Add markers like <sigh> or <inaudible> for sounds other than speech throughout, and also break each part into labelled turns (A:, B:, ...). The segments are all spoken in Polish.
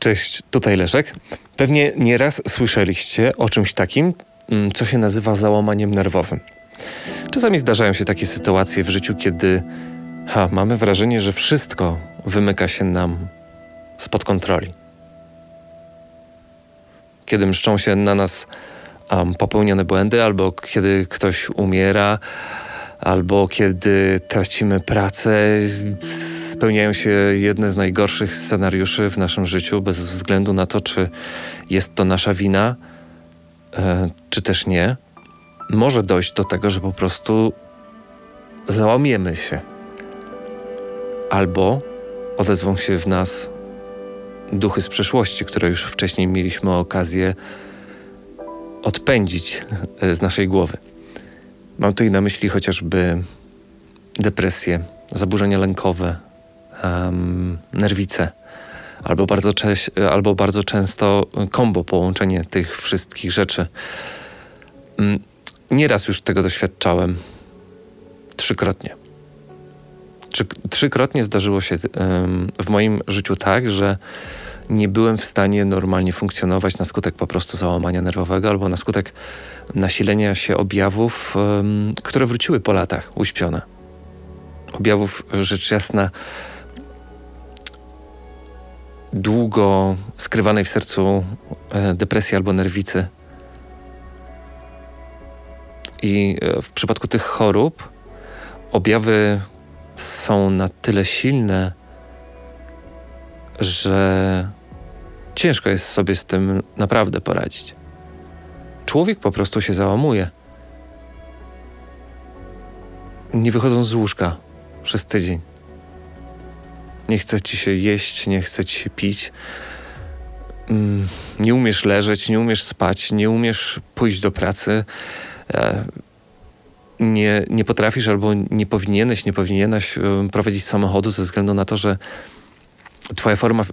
A: Cześć, tutaj Leszek. Pewnie nieraz słyszeliście o czymś takim, mm, co się nazywa załamaniem nerwowym. Czasami zdarzają się takie sytuacje w życiu, kiedy ha, mamy wrażenie, że wszystko wymyka się nam spod kontroli. Kiedy mszczą się na nas um, popełnione błędy, albo kiedy ktoś umiera, albo kiedy tracimy pracę, spełniają się jedne z najgorszych scenariuszy w naszym życiu, bez względu na to, czy jest to nasza wina, e, czy też nie. Może dojść do tego, że po prostu załamiemy się. Albo odezwą się w nas duchy z przeszłości, które już wcześniej mieliśmy okazję odpędzić z naszej głowy. Mam tutaj na myśli chociażby depresję, zaburzenia lękowe, um, nerwice, albo bardzo, albo bardzo często kombo, połączenie tych wszystkich rzeczy. Um, nieraz już tego doświadczałem. Trzykrotnie. Trzy, trzykrotnie zdarzyło się um, w moim życiu tak, że nie byłem w stanie normalnie funkcjonować na skutek po prostu załamania nerwowego albo na skutek nasilenia się objawów, um, które wróciły po latach uśpione. Objawów rzecz jasna długo skrywanej w sercu e, depresji albo nerwicy. I e, w przypadku tych chorób objawy są na tyle silne, że ciężko jest sobie z tym naprawdę poradzić. Człowiek po prostu się załamuje. Nie wychodząc z łóżka przez tydzień. Nie chce ci się jeść, nie chce ci się pić. Mm, nie umiesz leżeć, nie umiesz spać, nie umiesz pójść do pracy. E, nie, nie potrafisz albo nie powinieneś, nie powinieneś prowadzić samochodu ze względu na to, że twoja forma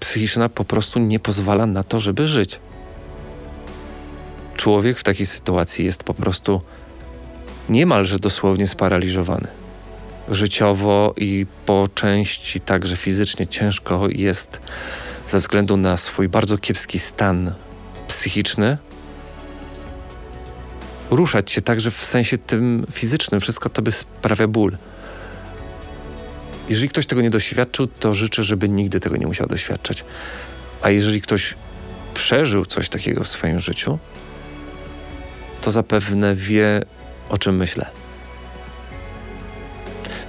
A: psychiczna po prostu nie pozwala na to, żeby żyć. Człowiek w takiej sytuacji jest po prostu niemalże dosłownie sparaliżowany. Życiowo i po części także fizycznie ciężko jest ze względu na swój bardzo kiepski stan psychiczny ruszać się także w sensie tym fizycznym. Wszystko to by sprawia ból. Jeżeli ktoś tego nie doświadczył, to życzę, żeby nigdy tego nie musiał doświadczać. A jeżeli ktoś przeżył coś takiego w swoim życiu, to zapewne wie, o czym myślę.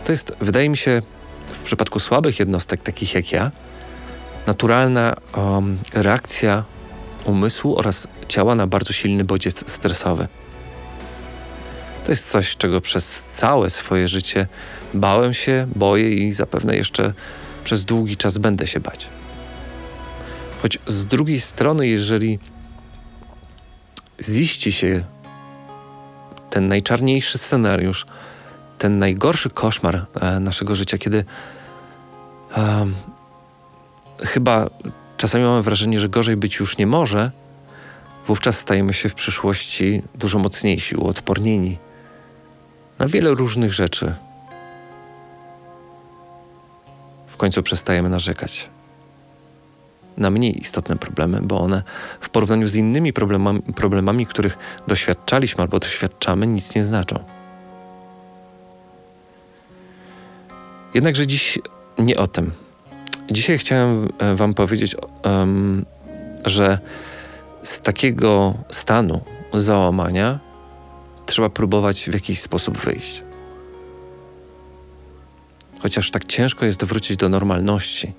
A: To jest, wydaje mi się, w przypadku słabych jednostek, takich jak ja, naturalna um, reakcja umysłu oraz ciała na bardzo silny bodziec stresowy. To jest coś, czego przez całe swoje życie bałem się, boję i zapewne jeszcze przez długi czas będę się bać. Choć z drugiej strony, jeżeli ziści się ten najczarniejszy scenariusz, ten najgorszy koszmar e, naszego życia, kiedy chyba czasami mamy wrażenie, że gorzej być już nie może, wówczas stajemy się w przyszłości dużo mocniejsi, uodpornieni na wiele różnych rzeczy. W końcu przestajemy narzekać na mniej istotne problemy, bo one w porównaniu z innymi problemami, problemami, których doświadczaliśmy albo doświadczamy, nic nie znaczą. Jednakże dziś nie o tym. Dzisiaj chciałem e, Wam powiedzieć, um, że z takiego stanu załamania trzeba próbować w jakiś sposób wyjść. Chociaż tak ciężko jest wrócić do normalności.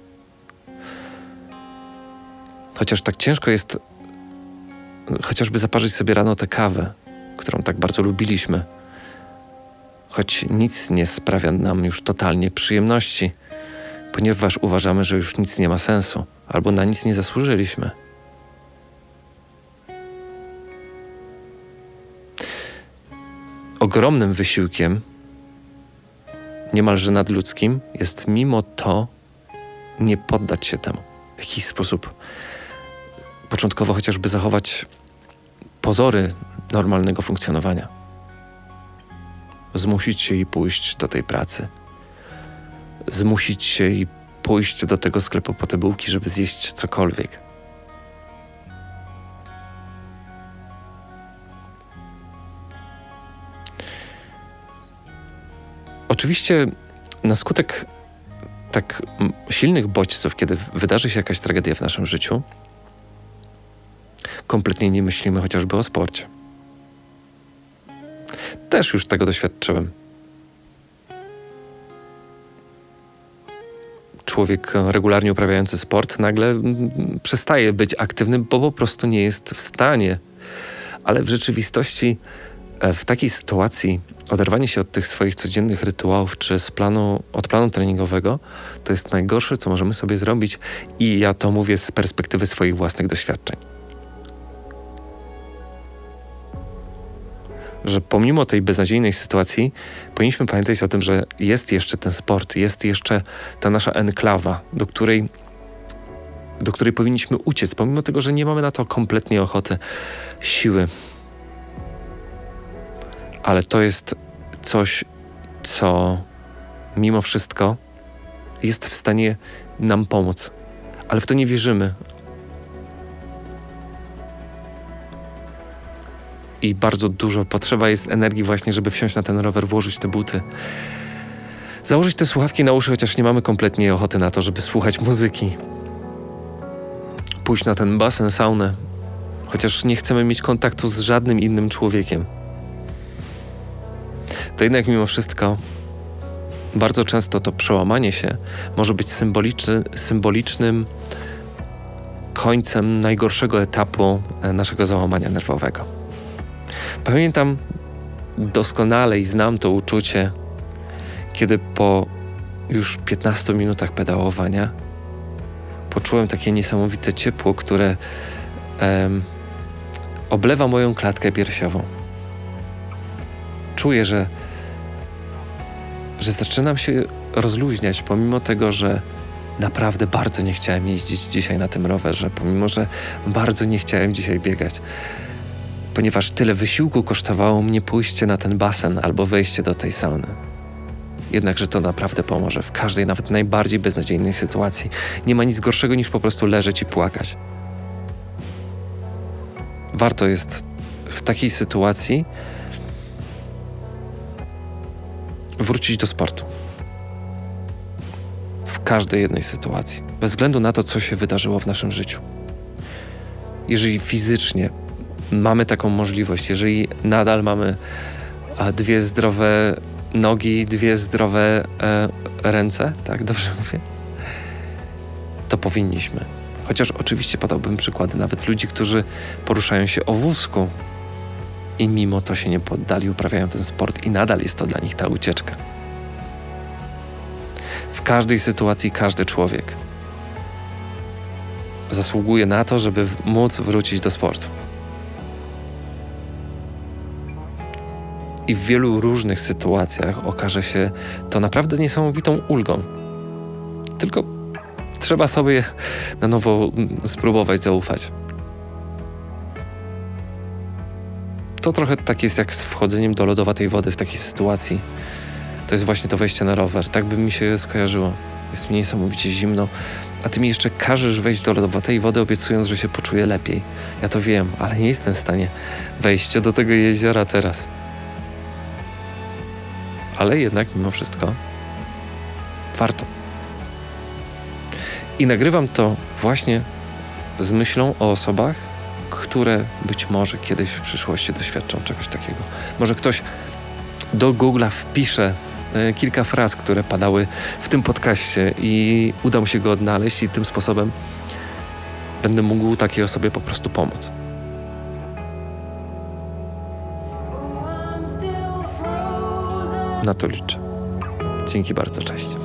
A: Chociaż tak ciężko jest chociażby zaparzyć sobie rano tę kawę, którą tak bardzo lubiliśmy. Choć nic nie sprawia nam już totalnie przyjemności, ponieważ uważamy, że już nic nie ma sensu albo na nic nie zasłużyliśmy. Ogromnym wysiłkiem, niemalże nadludzkim, jest mimo to nie poddać się temu. W jakiś sposób początkowo chociażby zachować pozory normalnego funkcjonowania. Zmusić się i pójść do tej pracy. Zmusić się i pójść do tego sklepu po te bułki, żeby zjeść cokolwiek. Oczywiście na skutek tak silnych bodźców, kiedy wydarzy się jakaś tragedia w naszym życiu, kompletnie nie myślimy chociażby o sporcie. Też już tego doświadczyłem. Człowiek regularnie uprawiający sport nagle przestaje być aktywny, bo po prostu nie jest w stanie. Ale w rzeczywistości e, w takiej sytuacji oderwanie się od tych swoich codziennych rytuałów czy z planu, od planu treningowego to jest najgorsze, co możemy sobie zrobić i ja to mówię z perspektywy swoich własnych doświadczeń. Że pomimo tej beznadziejnej sytuacji, powinniśmy pamiętać o tym, że jest jeszcze ten sport, jest jeszcze ta nasza enklawa, do której, do której powinniśmy uciec, pomimo tego, że nie mamy na to kompletnie ochoty, siły, ale to jest coś, co mimo wszystko jest w stanie nam pomóc. Ale w to nie wierzymy. I bardzo dużo potrzeba jest energii właśnie, żeby wsiąść na ten rower, włożyć te buty. Założyć te słuchawki na uszy, chociaż nie mamy kompletnie ochoty na to, żeby słuchać muzyki. Pójść na ten basen, saunę, chociaż nie chcemy mieć kontaktu z żadnym innym człowiekiem to jednak mimo wszystko bardzo często to przełamanie się może być symboliczny, symbolicznym końcem najgorszego etapu e, naszego załamania nerwowego. Pamiętam doskonale i znam to uczucie, kiedy po już 15 minutach pedałowania poczułem takie niesamowite ciepło, które em, oblewa moją klatkę piersiową. Czuję, że że zaczynam się rozluźniać, pomimo tego, że naprawdę bardzo nie chciałem jeździć dzisiaj na tym rowerze, pomimo że bardzo nie chciałem dzisiaj biegać. Ponieważ tyle wysiłku kosztowało mnie pójście na ten basen albo wejście do tej sauny. Jednakże to naprawdę pomoże w każdej, nawet najbardziej beznadziejnej sytuacji. Nie ma nic gorszego niż po prostu leżeć i płakać. Warto jest w takiej sytuacji wrócić do sportu. W każdej jednej sytuacji, bez względu na to, co się wydarzyło w naszym życiu. Jeżeli fizycznie mamy taką możliwość, jeżeli nadal mamy dwie zdrowe nogi, dwie zdrowe e, ręce, tak dobrze <laughs> mówię, to powinniśmy. Chociaż oczywiście podałbym przykłady nawet ludzi, którzy poruszają się o wózku, i mimo to się nie poddali, uprawiają ten sport i nadal jest to dla nich ta ucieczka. W każdej sytuacji każdy człowiek zasługuje na to, żeby móc wrócić do sportu. I w wielu różnych sytuacjach okaże się to naprawdę niesamowitą ulgą. Tylko trzeba sobie na nowo spróbować zaufać. To trochę tak jest jak z wchodzeniem do lodowatej wody w takiej sytuacji. To jest właśnie to wejście na rower. Tak by mi się skojarzyło. Jest mi niesamowicie zimno, a ty mi jeszcze każesz wejść do lodowatej wody, obiecując, że się poczuję lepiej. Ja to wiem, ale nie jestem w stanie wejść do tego jeziora teraz. Ale jednak mimo wszystko warto. I nagrywam to właśnie z myślą o osobach, które być może kiedyś w przyszłości doświadczą czegoś takiego. Może ktoś do Google'a wpisze e, kilka fraz, które padały w tym podcaście i uda mu się go odnaleźć i tym sposobem będę mógł takiej osobie po prostu pomóc. Na to liczę. Dzięki bardzo, cześć.